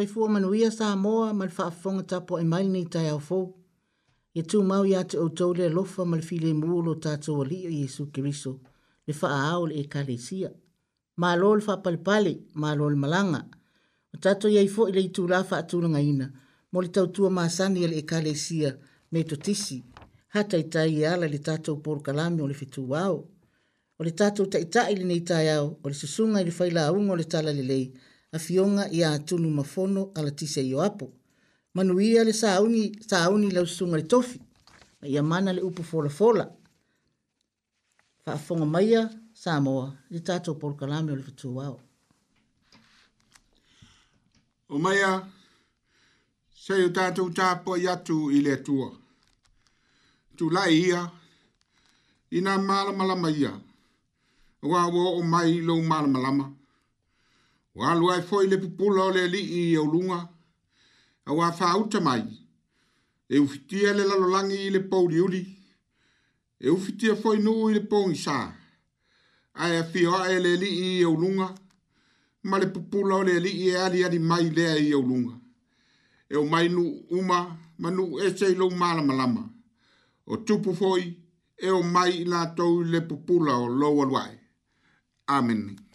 soi fua manuia sa moa mal le faafofoga tapo ai e mai lenei taeaofou ia tumau iā te outou le mal ma le filemu o lo tatou alii o iesu keriso le faaao le ekalesia malo le faapalepale malo le malaga o tatou iai foʻi le itulā faatulagaina mo le tautua masani a le ekalesia metotisi hataitai e ala le tatou kalami o le fetuao o le tatou taʻitaʻi lenei taeao o le susunga i le failauga o le talalelei a fionga i a tunu mafono ala tise i o apo. Manuia le sauni, sauni lau sunga le tofi, ma ia mana le upu fola fola. Fa afonga maia, Samoa, li tato por kalame o le fatu wao. O maia, sei o tato utapo i atu i le tua. Tu lai ia, ina mala malama ia. Wa wo o mai lo mala malama. Wa Wa alua e foi le pupula o le li i au e lunga. A wa wha auta mai. E ufitia le lalolangi i le pouri uli. E ufitia foi nuu i le pongi sā. Ai a fio ae le li i au e lunga. Ma le pupula o le li i e ali ali mai lea i au lunga. E o mai nu uma ma nu e sei lo mala malama. O tupu foi e o mai i la tau le pupula o lo alwai. Amen. Amen.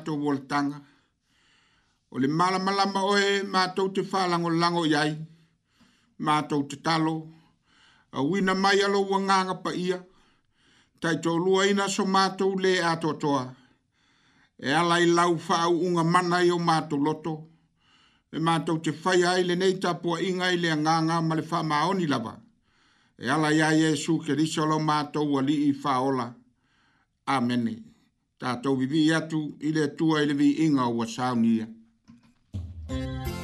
mātou wolatanga. O le malama oe ma mātou te whālango lango iai, mātou te talo, a wina mai alo wanganga pa ia, tai tō lua ina so mātou le atotoa. E alai lau whāu unga mana i o mātou loto, e mātou te whai ai le nei tāpua inga i le anganga ma le whā maoni lava. E ala ia Jesu ke risolo mātou wali i whāola. Amen. Amen tātou vivi atu ile le tua i vi inga ua saunia. Thank you.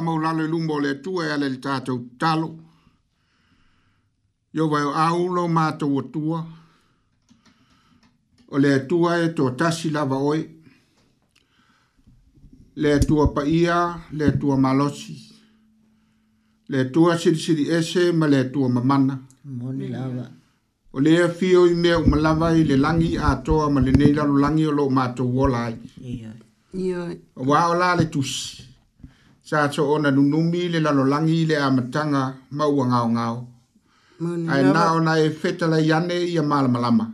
mau lalo lumbo le tua e ale li tātou talo. Yo vai o aulo mātou o tua. O le tua e tō tasi lava oi. Le tua pa ia, le tua malosi. Le tua siri siri ese, ma le tua mamana. Moni lava. O le a fio i mea umalava i le langi a toa ma le neilalo langi o lo mātou o lai. Ia. Ia. O wā o lale tusi. Ia sa cho ona nu numi le lalo langi le amatanga mau ngao ngao ai na ona e feta la yane ia malama lama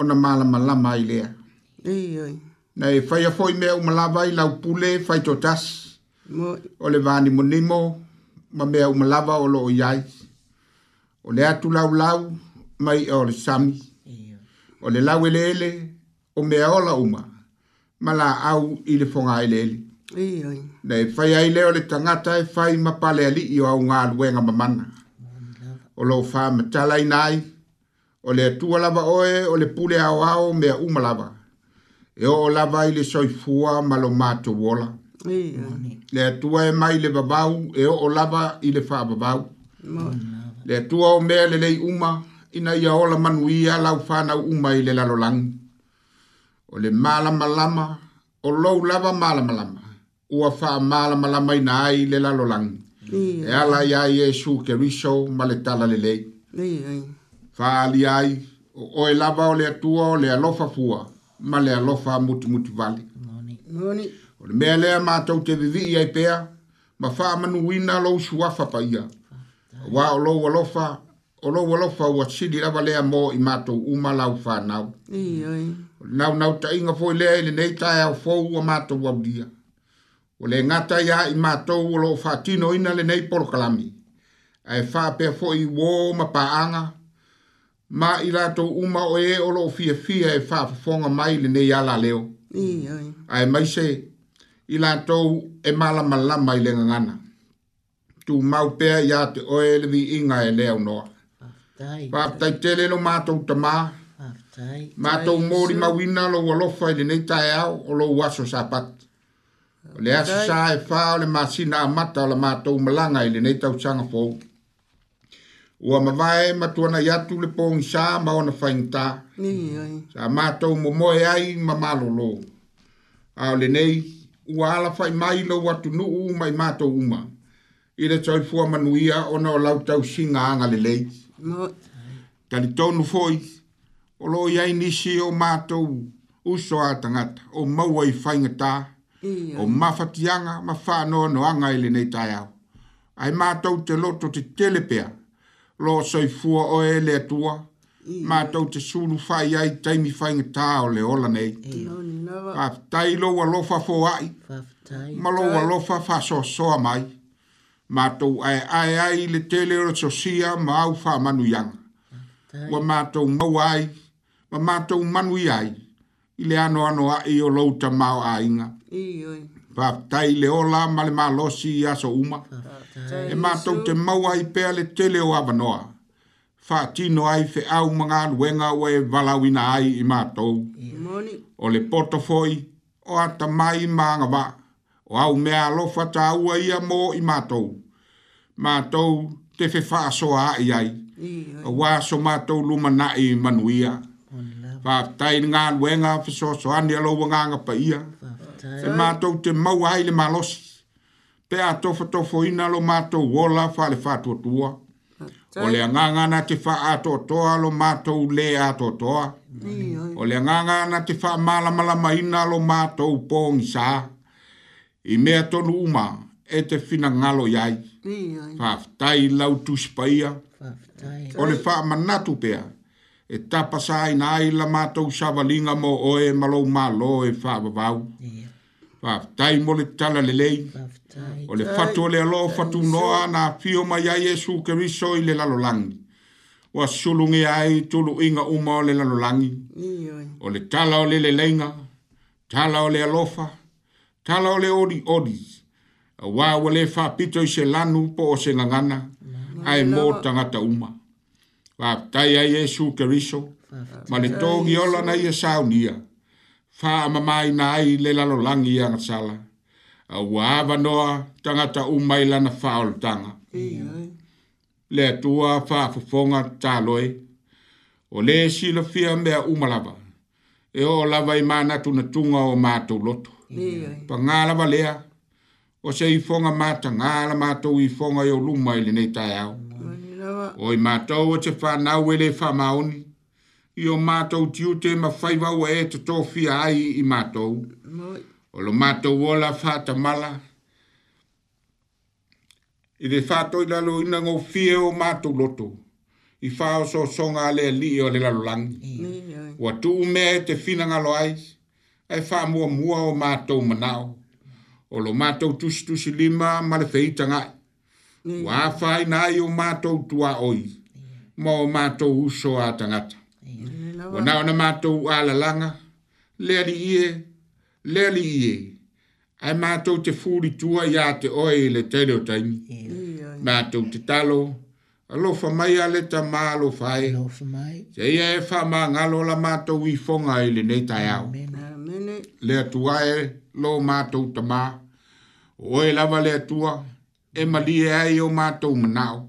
ona malama lama ile ia na e fai a foi me o malava i lau pule fai to tas o le vani monimo ma me o malava o lo yai o le atu lau lau mai o le sami o le lau e ele ele o mea ola uma ma la au i le fonga ele ele Nei, fai ai leo le tangata e fai mapale ali i au ngā luenga mamana. O lo fā matalai nai, o le atua lava oe, o le pule au au mea umalava. E o lava i le soifua malo mātu wola. Le atua e mai le babau, e o lava i le fā babau. Le atua o mea le lei uma, ina ia ola manuia lau fāna uma i le lalolangi. O le malama lama, o lou lava malama lama. ua faamalamalamaina ai le lalolagi e ala iā iesu keriso ma le tala lelei faaalia ai o oe lava o le atua o le alofa fua ma le alofa mutimuti vale o le mea lea matou te vivii ai pea ma faamanuina lou suafa paia auā o lou alofa o lou alofa ua sili lava lea mo i matou uma lau fanau naunau taʻiga foi lea i lenei taeao fou ua matou aulia o le ngata ia i mātou o lo whātino ina le nei polo kalami. Ai whāpea fo i wō ma pāanga, ma i lato uma o e o lo fia fia e whāpafonga mai le nei ala leo. Ai mai se i lato e mala mala mai le ngana. Tu mau pea i ate o e le vi inga e leo noa. Whāptai tele lo mātou tamā. Mātou mōri mawina lo walofa i le nei tae au o lo waso sāpati. O le asa sa e fa o le masina a mata o le mātou malanga i le nei tau sanga fōu. Ua mawae matuana yatu le pōngi sā ma ona whaingta. Ni ai. Sa mātou mo moe ai ma malolo. A o le nei, ua ala whai mai lo watu nuu mai mātou uma. I le tau fua manuia ona o lau tau singa anga le lei. Ma. Kani tonu fōi, o lo iai nisi o mātou uso a tangata, o maua i whaingataa o mafatianga ma fa no no anga ile nei tai au ai ma te loto te telepea lo soi fua o ele tua ma te sulu fai ai taimi fai nga tā o le ola nei ma tai lo wa ai ma lo wa lo fa soa mai ma ai ai ai le tele o so sia ma au fa manu yang wa ma tau mau ai ma ma tau manu ai ile ano ano ai o lo mau ainga inga faapatai le ola ma le malosi i aso uma e matou te maua i pea le tele o avanoa faatino ai feʻau ma galuega ua e valauina ai i matou o le poto foʻi o atamai ma agava o au mea alofa taua ia mo i matou matou te fefaasoa aʻi ai ai. O auā aso matou i manuia faapatai le galuega fesoasoani alou agaga paia Se mātou te mau ai le malosi. Pe a tofa tofo ina lo mātou wola wha le whātua tua. O le ngangana te wha a totoa lo mātou le a totoa. O le ngangana te wha mala mala maina lo mātou pōngi sā. I mea tonu uma e te fina ngalo iai. Whaftai lau spaiya. O le wha manatu pea e tapasa ai nai la mātou sawalinga mo oe malou mālo e wha wawau. Yeah faafetai mo le tala lei. o le fatu le alo fatu noa na fio mai a ke keriso i le lalolagi ua sulugea ai tuluiga uma o le lalolagi o le tala o le leinga. tala o le alofa tala o le oliʻoli auā ua lē pito i se lanu po o se gagana ae mo tangata uma tai a iesu keriso ma le togiola na ia e saunia fa mamai na ai le lalo langi ya sala wa va no tanga ta umai la na faul tanga le tua fa fo fonga ta loi o le si lo fia me umalaba e o lava i mana tu na tunga o ma to loto pa ngala va le o se i fonga ma ta ngala ma to i fonga yo lumai le nei ta ya o i ma to o te fa na wele fa ma i o mātou tiu te mawhai wau e te tōwhi ai i mātou. O lo mātou o la whāta mala. I re whātou i lalo ina ngō fie o mātou loto. I whāo so songa le li o le lalolangi. Wa tū me e te whina ngalo ai. E whā mua mua o mātou manao. O lo mātou tusi tusi lima ma le whaita ngai. Wa whāi nai o mātou tua oi. Mō mātou uso a tangata o na ona mātou ala langa, le ali ie, le ali ie, ai mātou te fūri tua ia te oe le tele o taimi, mātou te talo, alofa mai ale ta mā alofa ai, se ia e fa mā ngalo la mātou i fonga i le nei tai au, le atua e lo mātou ta mā, oe lava le atua, e malie ai o mātou manao,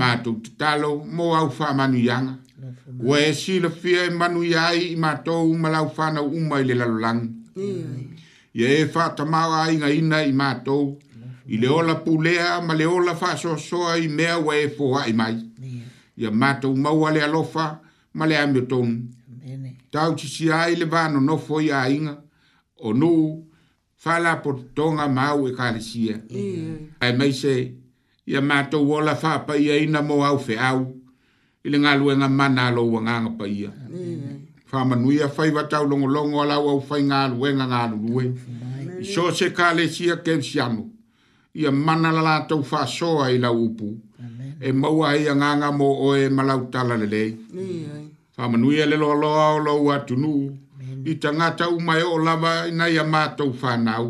mātou te talo, mō au fa manu yanga, Wa e si le fia e manu ia i matou ma lau whana uma i le lalolangi. Mm. Ia e whata mau a inga ina i matou. I le ola pulea ma le ola wha soa i mea wa e fōa i mai. Ia matou maua le alofa ma le amiotonu. Tau ti si ai le vano nofo i a inga. O nu, whala po tonga mau e kare sia. Ai mai se, ia matou ola whapa i a ina mo au fe au. Ia i le galuega mana alou agaga paia faamanuia fai vatau logologo alau au fai galuega galulue i so se kalesia kensiano ia mana la latou faasoa i lau upu e maua ai agaga mo oe ma lau tala lelei faamanuia le loaloa o lou atunuu i tagata umae oo lava ina ia matou fanau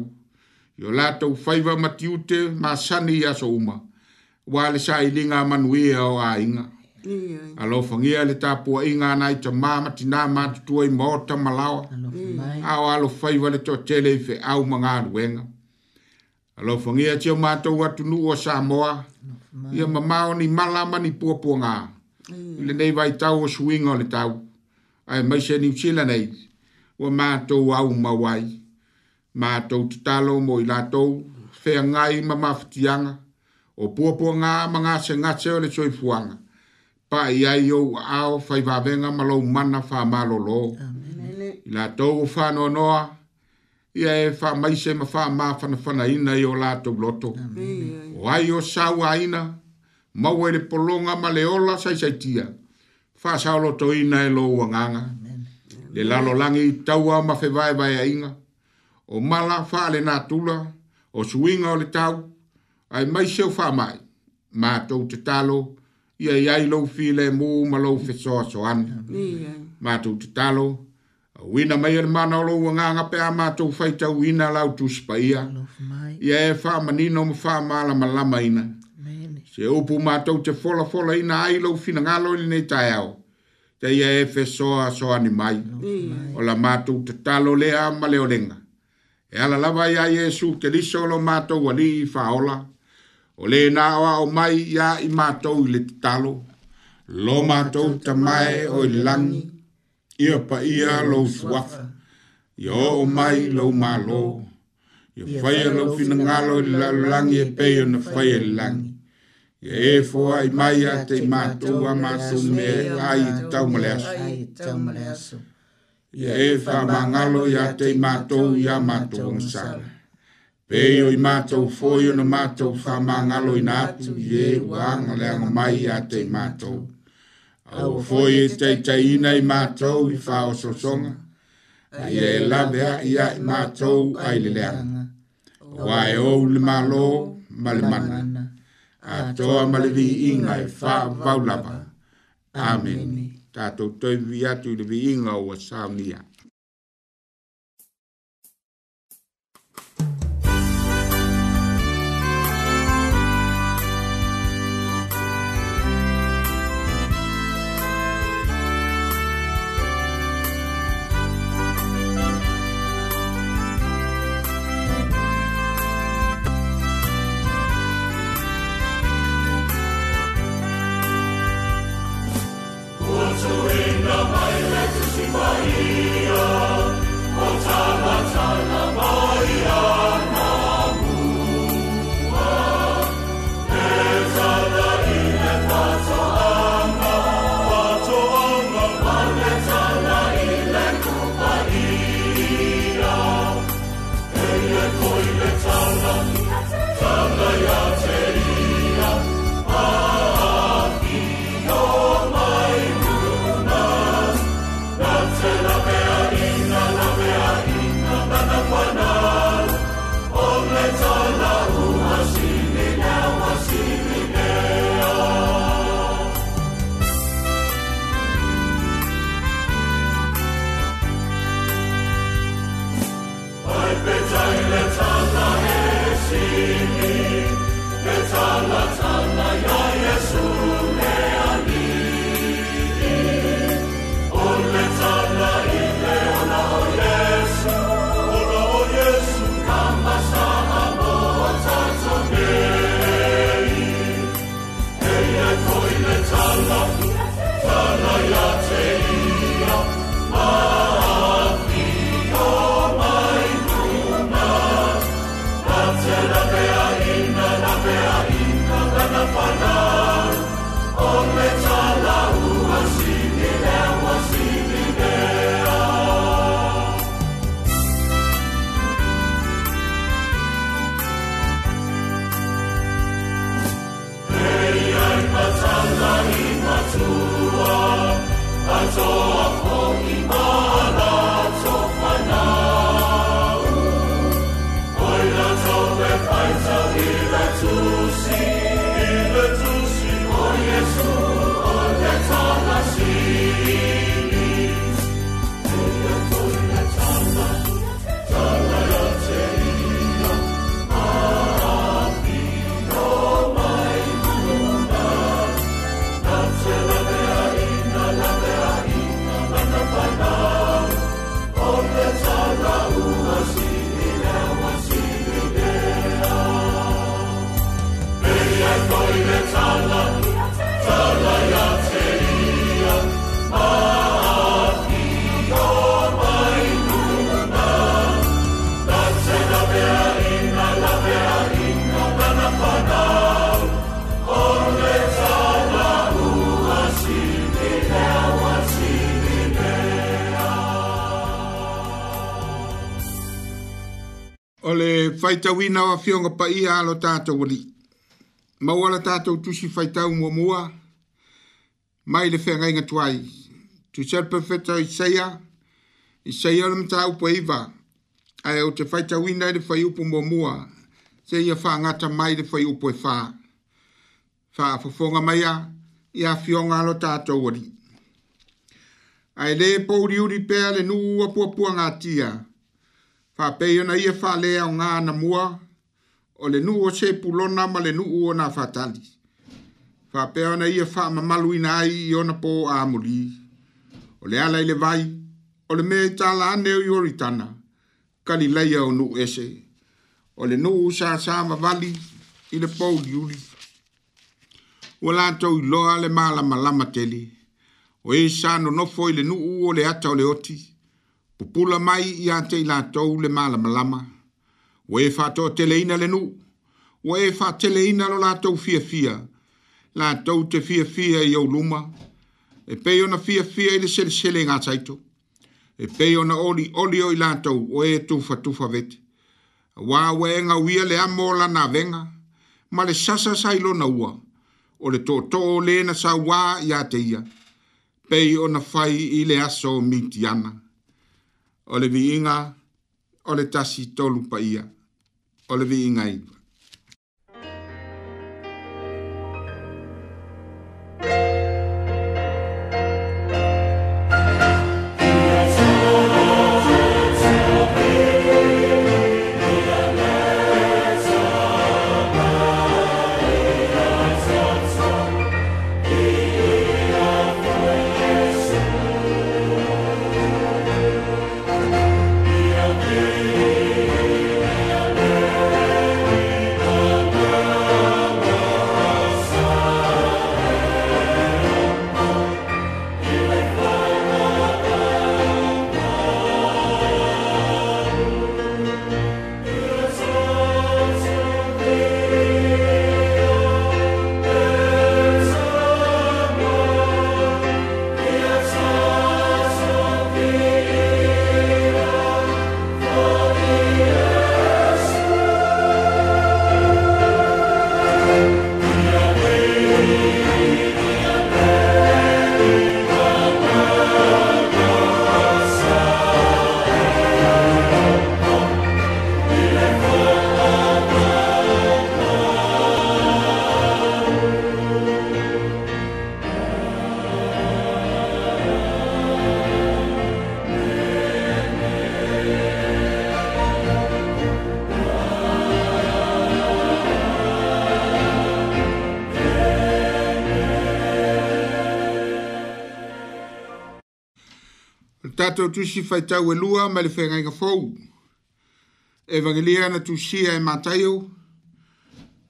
i o latou faiva matiute masani i aso uma ua le sailiga amanuia o aiga a lo fangia le tapu i nga nai te mama ti nā mātu tua i mōta malawa. A o alo faiwa le tō tele i fe au mga aruenga. A lo fangia te o mātou atu nu o Samoa. Ia mamao ni malama ni pōpua ngā. le nei vai tau o suinga le tau. Ai mai se ni usila nei. ma mātou au mawai. Mātou te talo mo i lātou. Fea ngai mamafutianga. O pōpua ngā mga se nga o le soifuanga. Mm pa ia yo ao fai va venga malo mana fa malo lo amen la to fa no no ia e fa mai se ma fa ma fa fa na ina yo la to bloto amen wa yo sa wa ina ma we le polonga ma le ola sai sai tia fa sa lo to ina e lo wanga amen le la lo langi tau a ma fe vai vai ainga o mala fa le na tula o suinga o le tau ai mai se fa mai ma to te talo talo ia ia i lo fi le mo ma lo fi so so an ma tu talo wina mai er ma lo nga nga pe ma tu fai ta wina la tu spaia ia e fa ma ni no fa ma la ma la ma ina se o pu ma tu te fola fola ina ai lo fi nga lo ni nei ta yao te ia e fe so so an mai o la ma tu te talo le a ma le o lenga e ala lava ia Jesu te li so lo ma tu wali fa ola o le na wa o mai ya i matou le talo lo matou ta mai o lang ia pa ia lo swaf yo o mai lo malo ye fai lo fina ngalo la lang ye pe yo na fai lang ye e, e, e fo ai mai ya te e matou a matou me ai tau malaso ye e fa mangalo ya te matou ya matou sala pe o i mātou fōi o na mātou wha mā ngalo i nātu i e uanga le anga mai a te mātou. Au fōi e te taina i mātou i wha o sosonga, a i e lawe a i a i mātou a i le leanga. Wā e ou le mālo, ma le mana, a toa ma le vi inga e wha vau lava. Amen. Tātou toi vi atu le vi inga o wasāmi a. Amen. faitauina o afioga paia alo lo tatou alii maua la faita tusi faitau muamua mai le feagaiga tu ai tuselpefeta isaia isaia o le mataupu aiva ae o te faitauina i le faiupu muamua seia faagata mai le faiupu e fā fofonga maia ia afioga alo lo tatou alii ae lē pouliuli pea le nuu puanga gatia Whāpei ona ia whālea o ngā na mua, o le nu o se pulona ma le nu o nā whātali. Whāpei ona ia whā mamalu ina ai i ona pō āmuli. O le alai le vai, o le mea i tāla aneo i oritana, kali leia o nu ese. O le nu sa sā ma vali i le pō liuli. Ua lātou i loa le mālama lama tele, o e sāno nofo i le nu o le ata o le oti. O le ata o le oti pupula mai ia te i lātou le mala malama. O e whātou a teleina le nu, o e wha teleina lo lātou fia fia, lātou te fia fia i au luma, e peo na fia fia i le sere sere ngā taito, e peo na oli oli o i lātou o e tufa tufa vete. Wā wē ngā wia le amola nā venga, ma le sasa sailo na ua, o le tōtō o le na sa wā i a te ia, peo na fai i le aso mitiana. ana o le viiga o le tasi tolu paia o le viiga iwa tātou tusi fai tau e lua ma le whenga inga fōu. Evangelia na tusi e mātaio.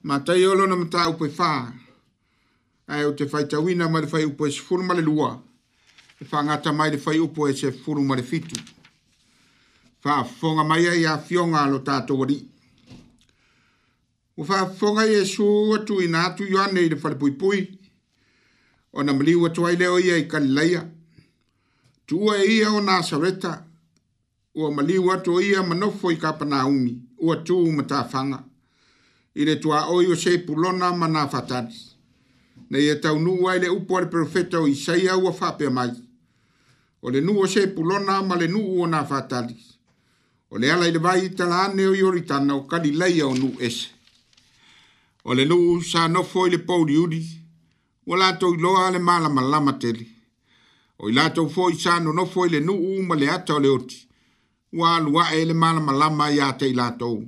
Mātaio lona mātā upe whā. Ai o te fai tauina ma le fai upo e sifuru ma le lua. E whangata mai le fai upo e furu ma le fitu. Fa fonga mai ai a fionga lo tātou wari. Ufa fonga i e su atu i nātu yoane i le whalipuipui. O na mliwa tuai leo i e atu i nātu i le whalipuipui tua e ia o nasareta ua maliu atu o ia manofo i kapanaumi ua tu matafaga i le tuaoi o se pulona ma na fatali nei e taunuu ai le upu a le perofeta o isaia ua faapea mai o le nuu o se pulona ma le nuu o na fatali o le ala i le vai talaane o ioritana o kalileia o nuu ese o le nuu sa nofo i le pouliuli ua latou iloa a le malamalama tele o i lātou fōi sāno no fōi le nuu ma le ata o le oti. Wā lua e le mana malama i ate i lātou.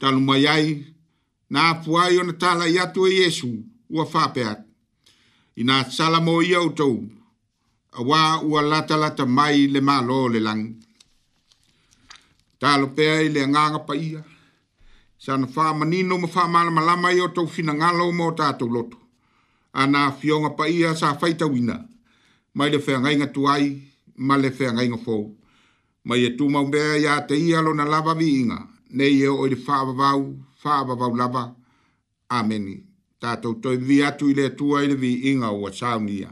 Talu mai ai, nā puai o na tala i atu e Yesu ua whāpea. I nā salamo i au tau, a wā ua lata lata mai le mālo le lang. Talo pēa i le anganga pa ia, sa na whā manino ma whā mana malama i o tau fina ngalo mō tātou loto. A nā fionga pa ia sa whaita wina. Ia mai le feagaiga tuai ma le feagaiga fou ma ia e tumaumea ya te ia lona lava viiga nei e oo i le faavavau faavavau lava ameni tatou toe vivi atu i le atua i le viiga ua saunia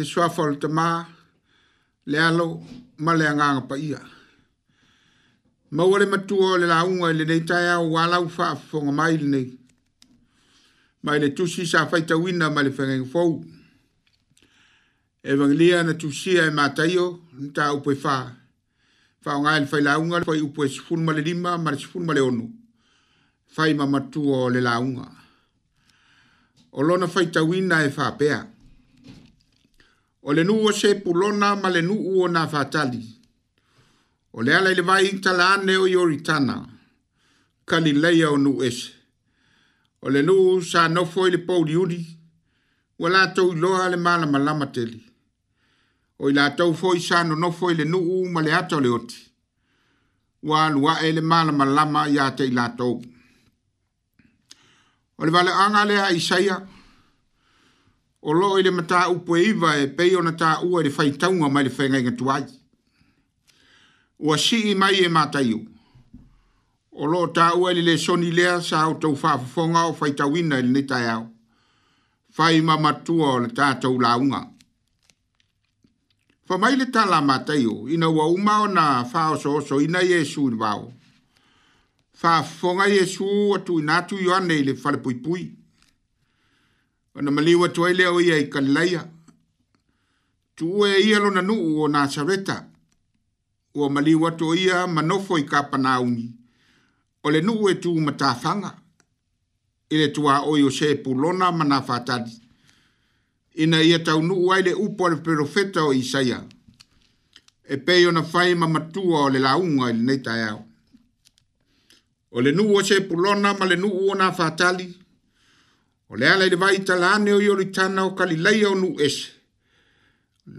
le swafa le tama le alo ma le anganga pa ia. Ma wale matua le la unga le neitai au wala ufa fonga mai le nei. Ma le tusi sa faita wina e ma le fengengu fau. Evangelia na tusi e mataio nita upoe faa. Fa o ngāi le fai launga, fai upo e sifunu male lima, male sifunu male onu. Fai mamatua o le launga. O lona fai tawina e fa pea. Fa o le nuu o se pulona ma le nuu o na fatali. O le ala ili vai intala ane o yoritana, kali leia o nuu ese. O le nuu sa nofo ili pouli uni, wala tau iloha le mala malama teli. O ila tau fo isa no nofo ili nuu ma le ato le oti. Wa alua ele mala malama ya te ila tau. O le vale anga le a isaia, o loo i le mata upo e iwa e pei ona ta ua i le whaitaunga mai le whaingai ngatu ai. Ua si i mai e mata iu. O loo ta ua i le soni lea sa au tau whaafafonga o whaitawina i le nita e au. Whai mamatua o le tātou launga. Wha mai le tala mata iu, ina ua umao na whaoso oso ina Yesu i wau. Whaafonga Yesu atu inatu yoane i le whale pui pui. Whaafonga Yesu atu inatu yoane i le whale pui pui. Ona maliwa ai lea o ia i kalilaia. Tu e ia lona nuu o Nasareta. Ua maliwa o ia manofo i kapanaungi. O le nuu e tu matafanga. I le tuaoi o Yose Pulona manafatadi. Ina ia tau ai le upo le perofeta o Isaia. E pei ona fai mamatua o le lauga i le taeao O le nuu o se pulona ma le nuu o na fatali. O le ala i le vai talane o i ori tana o kalilei o nu esi.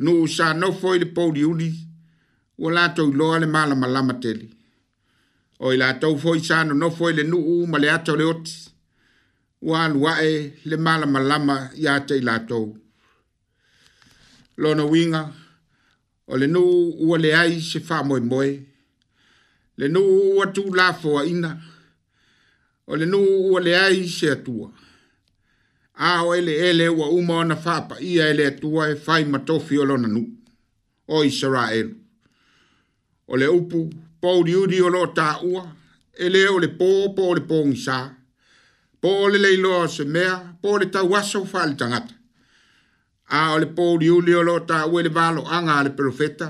Nu sa nofo i le pouli uni, ua lato i loa le mala malama teli. O i lato u foi sa no nofo i le nu u ma le ato le oti, ua alua e le mala malama i ate i lato u. Lona winga, o le nu ua le ai se fa moe moe, le nu ua tu lafo a ina, o le nu ua le ai se atua. Lona winga, a o ele ele wa uma ona fapa ia ele tua e fai matofi o lona nu. O Israel. O le upu, pou di udi o lo ta ua, ele o le po po le po ngisa, po le leilo o se mea, po le ta waso fa le tangata. A o le pou di udi o lo ta ua e le valo anga le profeta,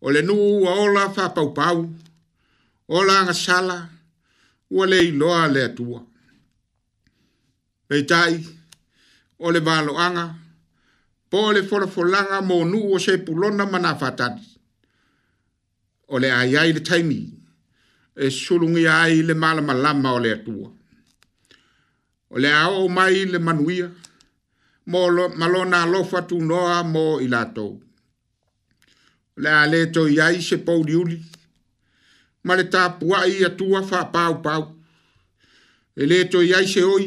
o le nu ua ola fa pau pau, ola anga sala, ua leilo a le tua peitai o le valoaga po o le folafolaga mo nuu o se pulona ma na fatati o le aiai le taimi e sulugia ai le malamalama o le atua o le a oo mai le manuia mo ma lona alofa tunoa mo i latou o le a lē toiai se pouliuli ma le tapuaʻi atua faapaupau e lē toiai se oi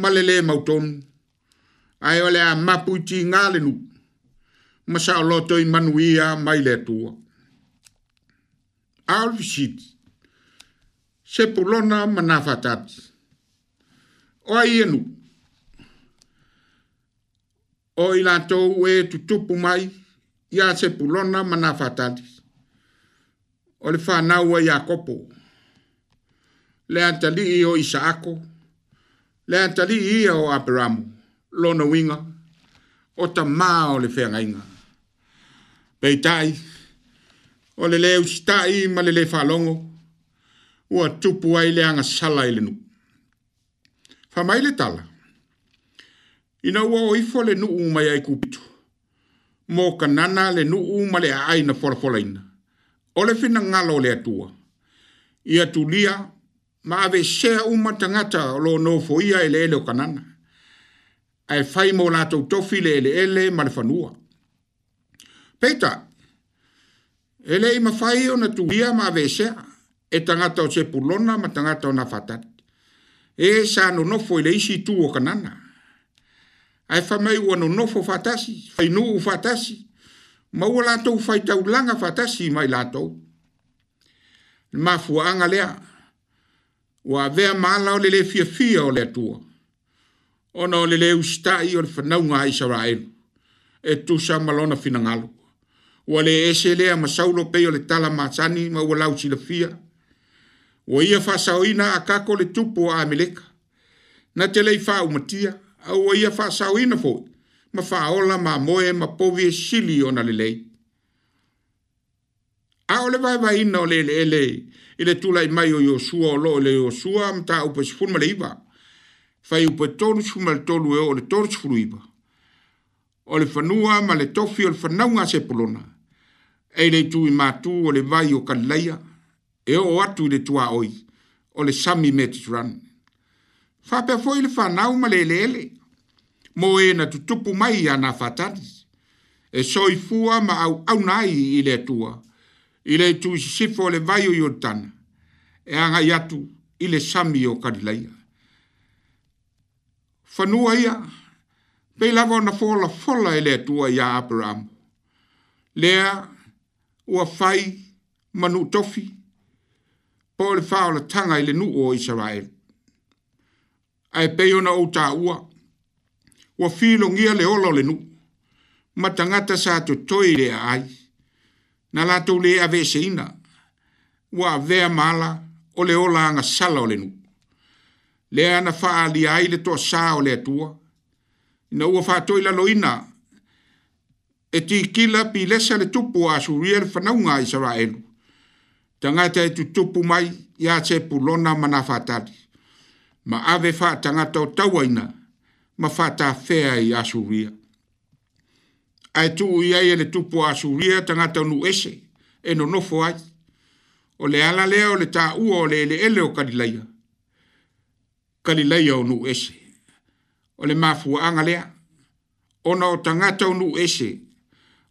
malele mauton ai ole a mapuchi ngalenu masa loto i manuia mai le tu alvisit se pulona manafatat o ienu o ilato we tutupu mai ya se pulona manafatat o le fa nawa yakopo le atali i o isaako le atali ia o aperamu lona uiga o tamā o le feagaiga peitaʻi o le lē usitaʻi ma le lē faalogo ua tupu ai le agasala i le nuu faamai le tala ina ua o ifo le nuu mai ai kupitu mo kanana le nuu ma le aaina folafolaina o le finagalo o le atua ia tulia ma ave shea uma tangata lo no fo ia e ele ele o kanana. Ai fai mo la tau tofi le ele ele ma le fanua. Peta, ele ima fai o na tuia ma ave shea, e tangata o se pulona ma tangata o na fatat. E sa no no fo ele isi tu o kanana. Ai fai mai ua no no fo fatasi, fai nu u fatasi, ma ua la tau fai tau langa fatasi mai la tau. Ma fuanga lea, ua avea mala o lelē fiafia o le atua ona o lelē usitaʻi o le fanauga a isaraelu e tusa ma lona finagalo ua lē ese lea ma saulo pei o le tala masani ma ua lausilafia ua ia faasaoina akako le tupu o amaleka na te lei faaumatia a ua ia faasaoina foʻi ma faaola mamoe ma povi e sili ona lelei a o le vaevaina o le eleele e i le tulai mai o Yosua o lo le Yosua am ta upe sifun ma le iwa. Fai upe tonu sifun ma le tolu e o le tonu sifun iwa. O le fanua ma le tofi o le fanaunga se polona. E le tu i matu o le vai o kalaya. E o atu i le tua oi. O le sami metis ran. Fai pe foi le fanau ma le lele. Mo e na tutupu mai ana fatani. E soi fua ma au au nai i le tua. Fai i le tu sifo le vaio i o tana, e anga i atu i le sami o karilaia. Whanua ia, pei lava na fola fola e le atua i a Abraham. Lea, ua fai, manu tofi, po le fao la tanga i le nu o Israel. Ai pei ona o ta ua, ua filo ngia le olo le nu, matangata sa to toi le ai na latou lē aveseina ua avea mala o le olaaga sala o le nuu lea na faaalia ai le toasā o le atua ina ua faatoʻilaloina e tikila pilesa le tupu a asuria le fanauga a isaraelu tagata e tutupu mai iā tepulona ma na faatali ma ave faatagata o tauaina ma faatafea i asuria ae tuu ia ia le tupu o asuria tagata nuu ese e nonofo ai o le ala lea o le taʻua o le ele o kalilaia kalilaia o nu ese o le mafuaaga lea ona o tagata o nu ese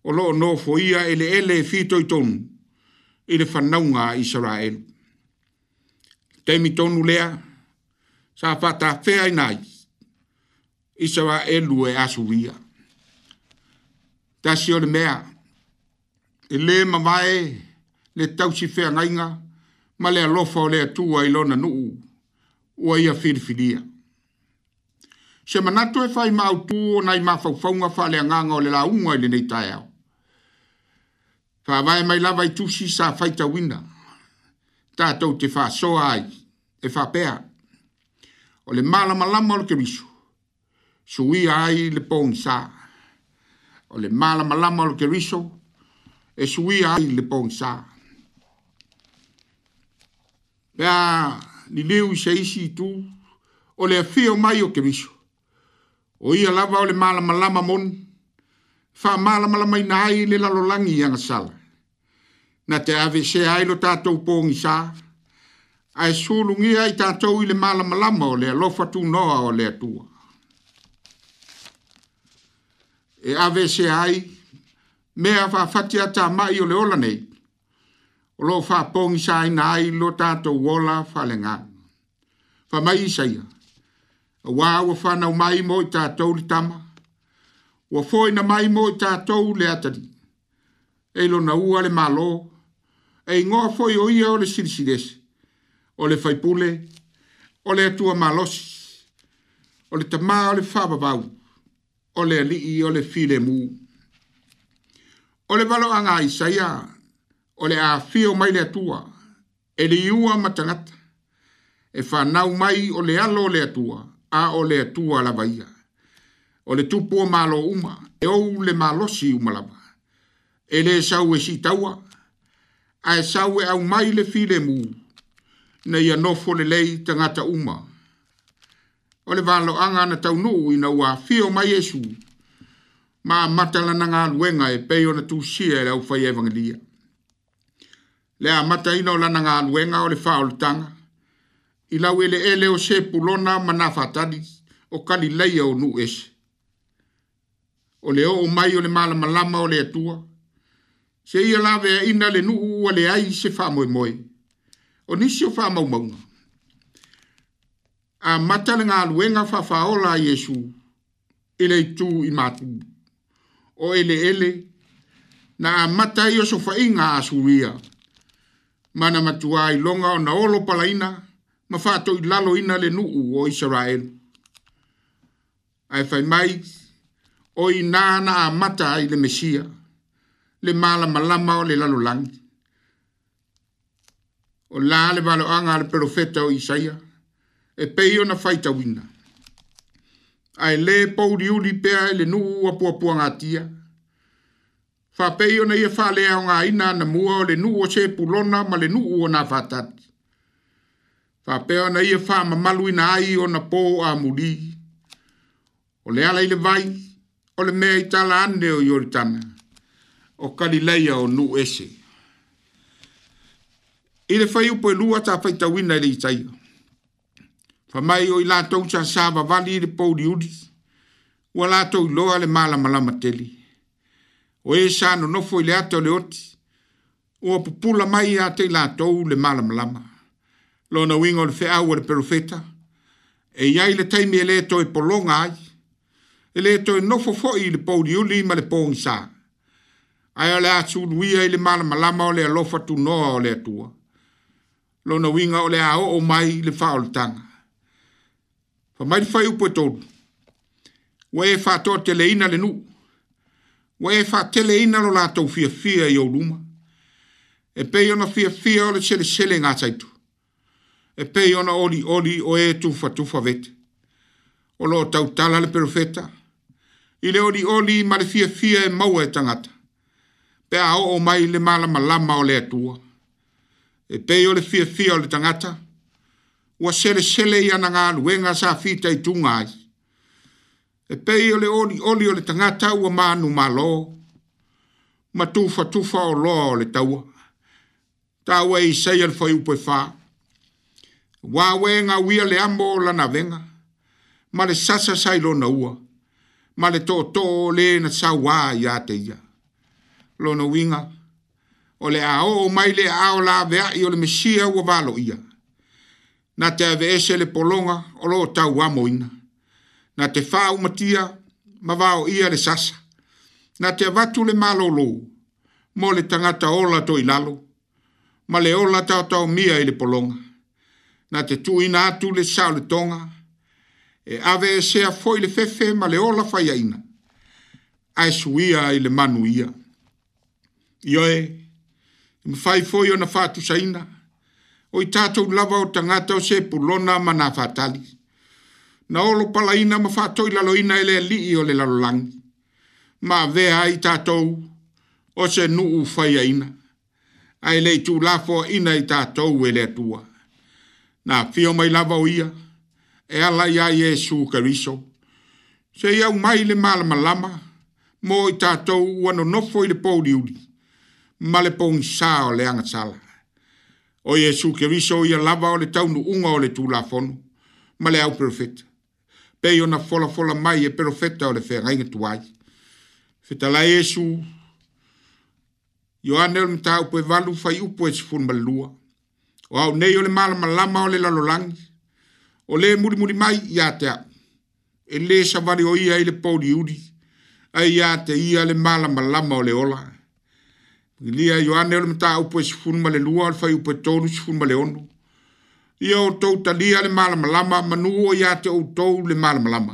o loo nofoia ele ele e fitoitonu i le fanauga te isaraelu taimitonu lea sa faatafea ina ai isaraelu e asuria tasi o le mea. E le mamae le tausi fea ngainga, ma le alofa o le atua i lona nuu, ua ia firifiria. Se manatu e fai mau tu o nai mafau faunga fa le anganga o le launga i le neitae au. Fa vai mai lava i tusi sa faita winda. Tātou te fa soa ai, e fa pea. O le malama lama o le kemisu. Sui ai le pōngi saa o le malamalama o le keriso e suia ai le pogisā pea liliu i se isi itu o le afio mai o keriso o ia lava o le malamalama moni faamalamalamaina ai le lalolagi i agasala na te avesea ai lo tatou pogisā ae sulugia i tatou i le malamalama o le alofa tunoa o le atua e ave se ai me a fa fatia ta mai o le ola nei o lo fa pong sai nai lo ta to wola fa lenga fa mai sai a wa wa fa na mai mo ta to li tama wa foi na mai mo ta to le ata e lo na ua le malo e ngo foi o ia o le sirisires o le faipule o le tua malosi o le tamā o le fa babau o le li'i o le filemu. Ole le valo anga isaia, o a fio mai le atua, e le iua matangata, e whanau mai o le alo le atua, a ole le atua la vaia. O tupua malo uma, e ou le malosi umalaba. E le sau e sitaua, a e sau e au mai le filemu, na ia nofo le lei tangata uma, o le valoaga ana taunuu ina ua afia o maiesu ma matalanaga aluega e pei ona tusia e le aufai evagelia le a mataina o lanaga aluega o le faaoletaga i lau eleele e o sepulona ma nafatali o kalileia o nuu ese o le oo mai o le malamalama o le atua se ia laveaina e le nuu ua leai se faamoemoe o nisi o faamaumauga a mata le galuega faafaola a iesu i le itu i matu o eleele na a mata i osofaʻiga a asulia ma na matuā i loga ona olo palaina ma faatoʻilaloina le nuu o israel ae fai mai o inā na a mata i le mesia le malamalama o le lalolagi o lā le valoaga a le perofeta o isaia e pei ona faita wina. Ai le pou li uli pea e le nuu a pua pua ngatia. Fa pei ona ia fa lea o ina na mua o le nuu o se pulona ma le nuu o na fatat. Fa pei ona ia fa mamalu ina ai ona po a muli. O le ala ile vai, o le mea i tala ande o yoritana. O kalileia o nuu ese. Ile fai upo e lua ta faita wina ili itaio fa mai o ila tou cha sa va vali de pou di udi wala tou lo ale mala mala mateli o e sa no no foi lea to leot o pula mai a te la tou le mala mala lo na wing on fe au le profeta e yai le taimi ele to e polonga ai ele to e no fo fo i le pou di uli ma le pou sa ai ala tu wi ai le mala mala o le lo fa tu no o le tua lo na winga o le a o mai le fa o tanga Fa mai fai upo e Wa e fa toa te leina le nu. Wa e fa te leina lo lātou fia fia i au luma. E pei ona fia fia o le sele sele ngā E pei ona oli oli o e tufa tufa vete. O lo tau tala le perofeta. I le oli oli ma le fia fia e maua e tangata. Pea o o mai le malama lama o le atua. E pei o le fia fia o le tangata. E pei o le fia fia o le tangata ua sele sele i ana ngā sa fita i tungai. E pei ole oli oli ole tangata ua manu malo, ma tufa tufa o loa ole taua. Tāua i sei ala fai upoi whā. Wā wenga wia le amo o lana venga, ma le sasa sai lona ua, ma le tō tō le na sa wā i ate ia. Lona winga, ole a o mai le a o la vea i ole mesia ua valo ia na te ave ese le polonga o loo tau amoina. Na te faa umatia ma vao ia le sasa. Na te avatu le malolo mo le tangata ola to ilalo. Ma le ola tau tau mia i le polonga. Na te tu ina atu le sao le tonga. E ave ese a foi le fefe ma le ola faya ina. A suia i le manu ia. Ioe, e mfai foi o na fatu saina. ina o i tātou lava o tangata o se pulona ma nā whātali. Nā olo palaina ma whātoi lalo ina ele li i o le lalolangi. Ma vea i tātou o se nu u whaia ina. Ai lei tū lafo ina i tātou ele atua. Nā fio mai lava o ia, e ala ia Jesu kariso. Se iau mai le malama lama, mō i tātou uano nofo i le pōliuri, ma le pōngi sā o le angatala o Jesu ke viso i a lava o le taunu unga o le tū la fono, ma le au profeta. Pe i ona fola fola mai e profeta o le fea ngai ngatu ai. Feta la Jesu, i o anel mta upo e valu fai upo e sifun malua. O au nei o le malama lama o le lalolangi, o le muri muri mai i a te a. E le sa vari o ia i le pouri uri, a i a te ia le malama lama o le olangi. Ilia Yohane ole mta upo si funu male lua alfa upo tonu si funu male onu. Ia o tau talia le malama lama manu o ia te o tau le malama lama.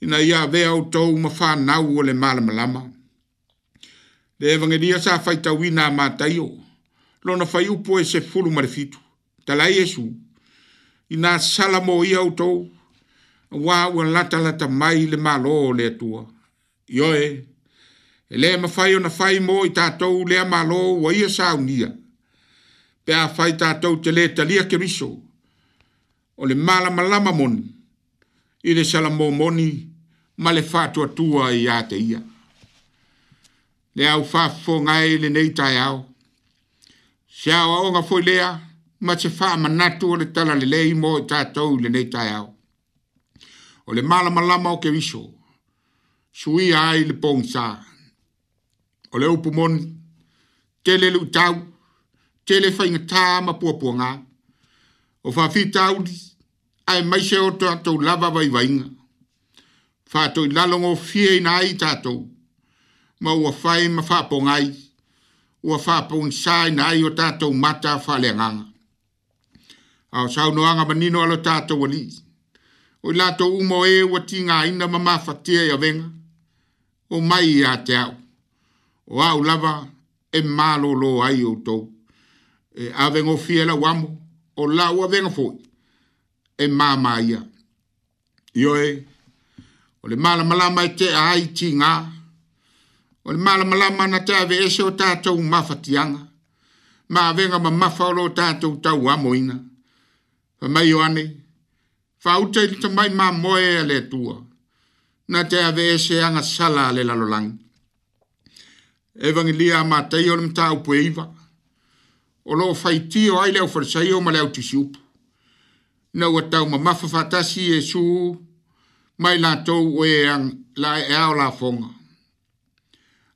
Ina ia vea o tau mafa nau o le malama lama. Le evangelia sa fai tau ina mataio. Lona fai upo e se fulu male fitu. Tala Yesu. Ina salamo ia o tau. Wa ua lata lata mai le malo o le atua. Ioe. Ioe e lea mawhai o na whai mō i tātou lea mālō wa ia saunia. Pe a whai tātou te lea talia ke riso, o le mala malama moni, i le sala mō moni, ma le whātua tua i a te ia. Lea au whāfo ngai e le nei tai au, se au aonga fwoi lea, ma te wha manatu o le tala le lei mō i tātou le nei tai au. O le mala malama o ke riso, suia ai le pōngsaa, o le upu moni tele le utau tele faigatā ma puapuaga o faafitauli ae maise oto atou lava vaivaiga faatoi lalogofie ina ai tatou ma ua fai ma faapoga ai ua faapogisā ina ai o tatou mata faaleagaga ao saunoaga manino alo tatou alii o i latou uma o ē e ua tigāina ma mafatia i avega o mai iā te au o au lava e malo lo ai o tou. E aveng o fiela wamu, o lau aveng o fui, e mama ia. Io e, o le mala malama e te ai ti ngā, o le mala malama na te ave ese o tātou mafatianga, ma avenga ma mafa o lo tātou tau amo ina. Fa mai o ane, fa uta ili tamai ma moe ale tua, na te ave ese anga sala ale lalolangi evangelia ma tai ona mata o peiva o lo fai ti o ai le o fer sai o ma le o tisu na o tau ma mafa fatasi yesu mai la to we an la e ao la fonga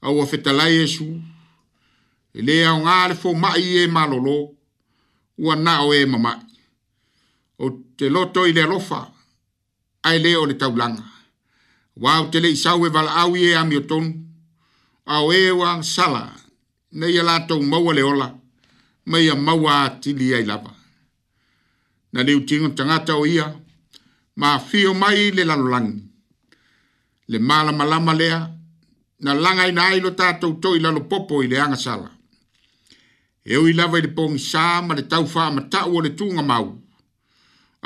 au o feta la yesu e le au ngā le fo mai e malolo ua na o e mama o te loto i le lofa ai le o le tau langa wau te le isau e vala au e ami o tonu ao e wa sala nei ia latou maua le ola ma ia maua atili ai lava na le utiga tagata o ia mafio mai le lalolagi le malamalama lea na laga ina ai lo tatou toi lalopopo i le agasala e ui lava i le pogisā ma le taufaamataʻu o le tuga mau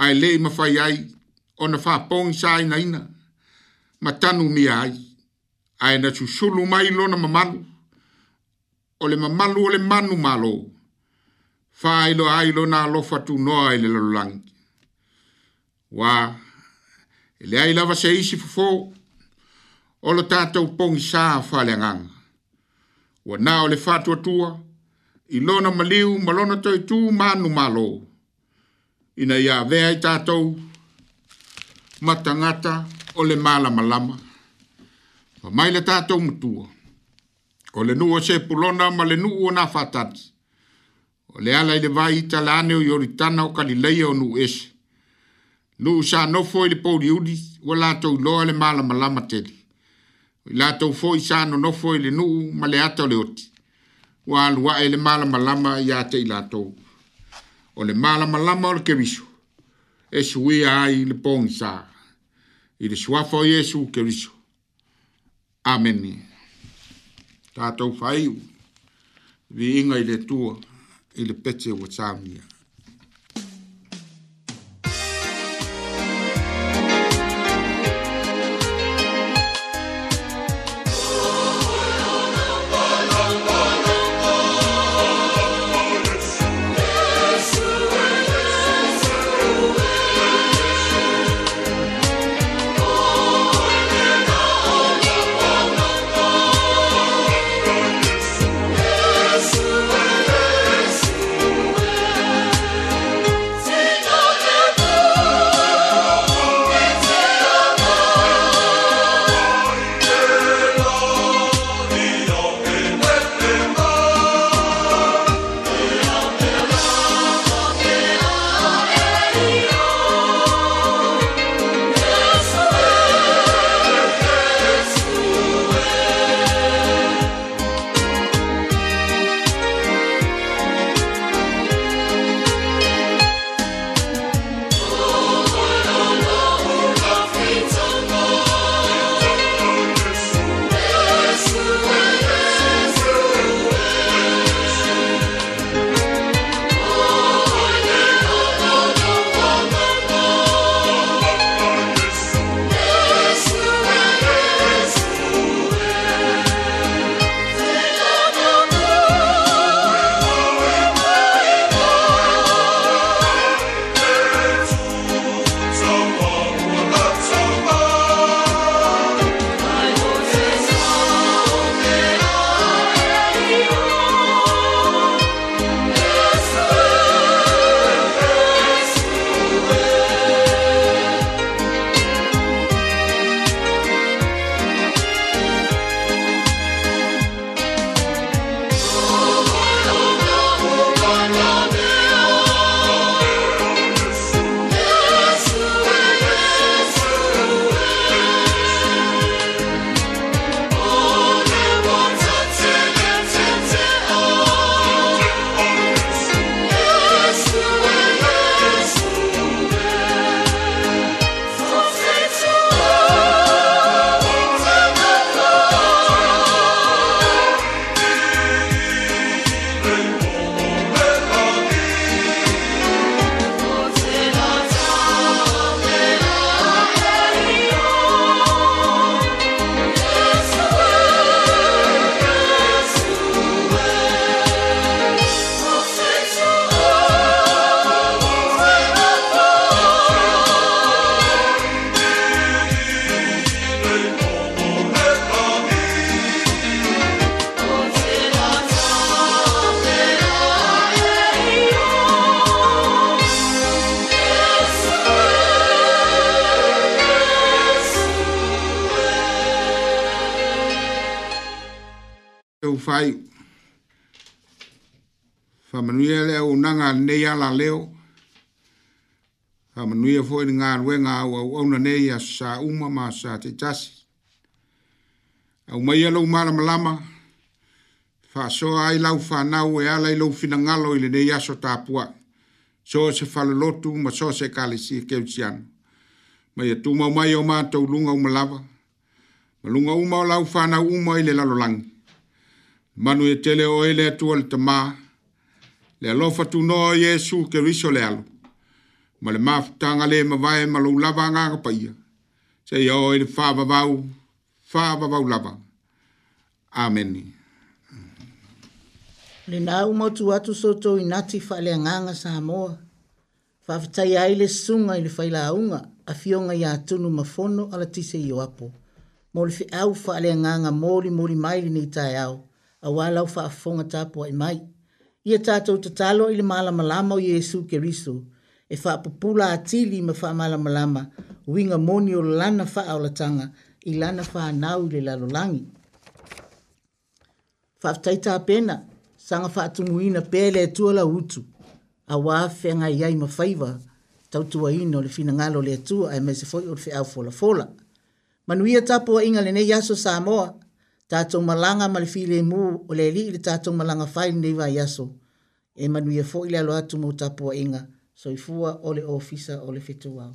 ae leʻi mafai ai ona faapogisāinaina ma tanumia ai ae na susulu mai lona mamalu o le mamalu o le manu malo faailo ai lona alofa tunoa i le lalolagi ua e leai lava se isi fofō o lo tatou pogisā faaleagaga ua na o le faatuatua i lona maliu ma lona toetū manu malo ina iavea i tatou matagata o le malamalama lama. Fa mai le tātou mutua. O le nua se pulona ma le nua na fatat. O le ala i le vai ita la ane o yoritana o kalileia o nua esi. Nua sa nofo i le pouri udi, wa lātou loa le mala malama tedi. I lātou fo i sa no nofo i le nua ma le ata o le oti. Wa alua e le mala malama i ate i lātou. O le mala malama o le kerisu. Esu ia ai le pongi sa. I le suafo Yesu kerisu. Ameni. Tātou whaiu, vi inga i le tua, i le pete o tāmia. fai. Whamanuia le au nanga nei ala leo. Whamanuia fwoi ni ngā ruenga au au au na nei a sa uma ma sa te tasi. Au mai alo umara malama. Whasoa ai lau whanau e ala i lau fina ngalo i le nei aso tāpua. So se whale lotu ma so se kale si e keutiano. Mai atu mau mai o mātou lunga umalava. Malunga uma o lau whanau uma i le lalolangi manu e tele o ele atua le tamā le alofa tunoa o iesu keriso le alo ma le mafutaga lē mavae ma lou lava agaga paia seia o i le faavavau faavavau lava ameni lenā uma otu atu sotou inati faaleagaga sa moa faafetai ai le susuga i le failauga afioga iā tunu mafono alatise i o apo mo le feau faaleagaga molimoli mai lenei taeao a wala o faa fonga tapu ai mai. Ia tātou te talo ili maala malama o Yesu ke risu, e faa pupula atili ma faa maala malama, winga moni o lana faa o latanga, i lana faa nau ili lalolangi. Faa taita apena, sanga faa tunguina pele e tua la utu, a waa ngai iai ma faiva, tautua ino le fina ngalo le tua, ai mese foi o le fea fola fola. Manuia tapua inga le ne yaso Samoa, tatou malaga ma le filemu o le alii le tatou malaga fai lenei vaiaso e manuia foʻi le alo atu mo tapuaʻiga So ifua ole ofisa ole le fetuao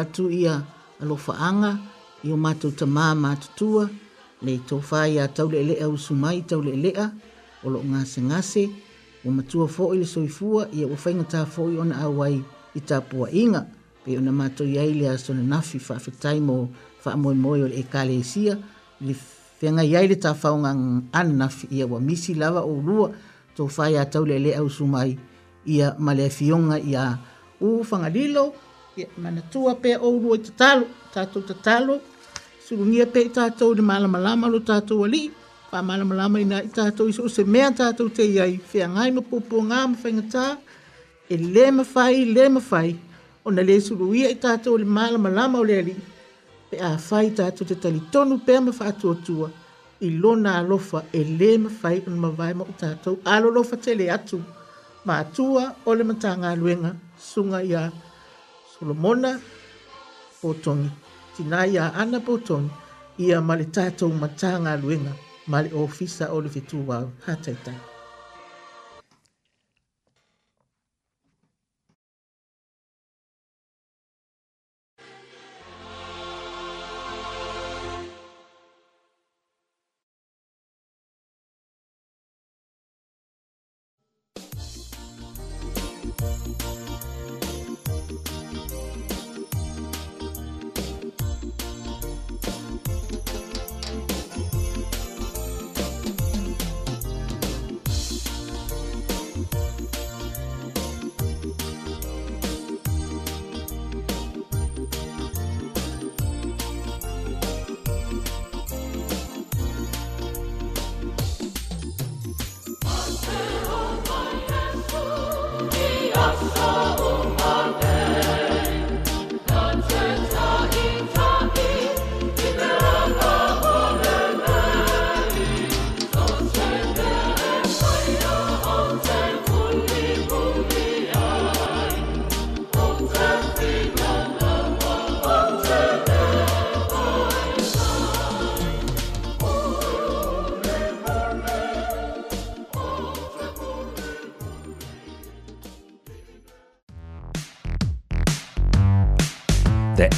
atu ia alofaaga i o matou tamā matutua le itofā iā tauleelea usu mai tauleelea o loo gasegase ua matua foʻi le soifua ia ua faigatā foʻi ona auai i tapuaʻiga pei ona matou i ai le asonanafi faafetai mo faamoemoe o le ekalesia le feagai ai le tafaoga ananafi ia ua misi lava ou lua tofā iā tauleelea usu mai ia ma le afioga iā u fagalilo manatua pea ourua i tatalo tatou tatalo sulugia pea i tatou le malamalama lo tatou alii faamalamalama ina i tatou i so o se mea tatou te iai feagai ma puapuagā ma faigatā e lē mafai lē mafai ona lē suluia i tatou le malamalama o le alii pe a fai tatou te talitonu pea ma faatuatua i lona lofa e lē mafai ona mavae ma o tatou alolofa tele atu ma atua o le matagaluega suga iā Solomona potongi, tina ia ana potongi, ia male tātou matanga luenga, Mali ofisa ole fitu wau, hataitai.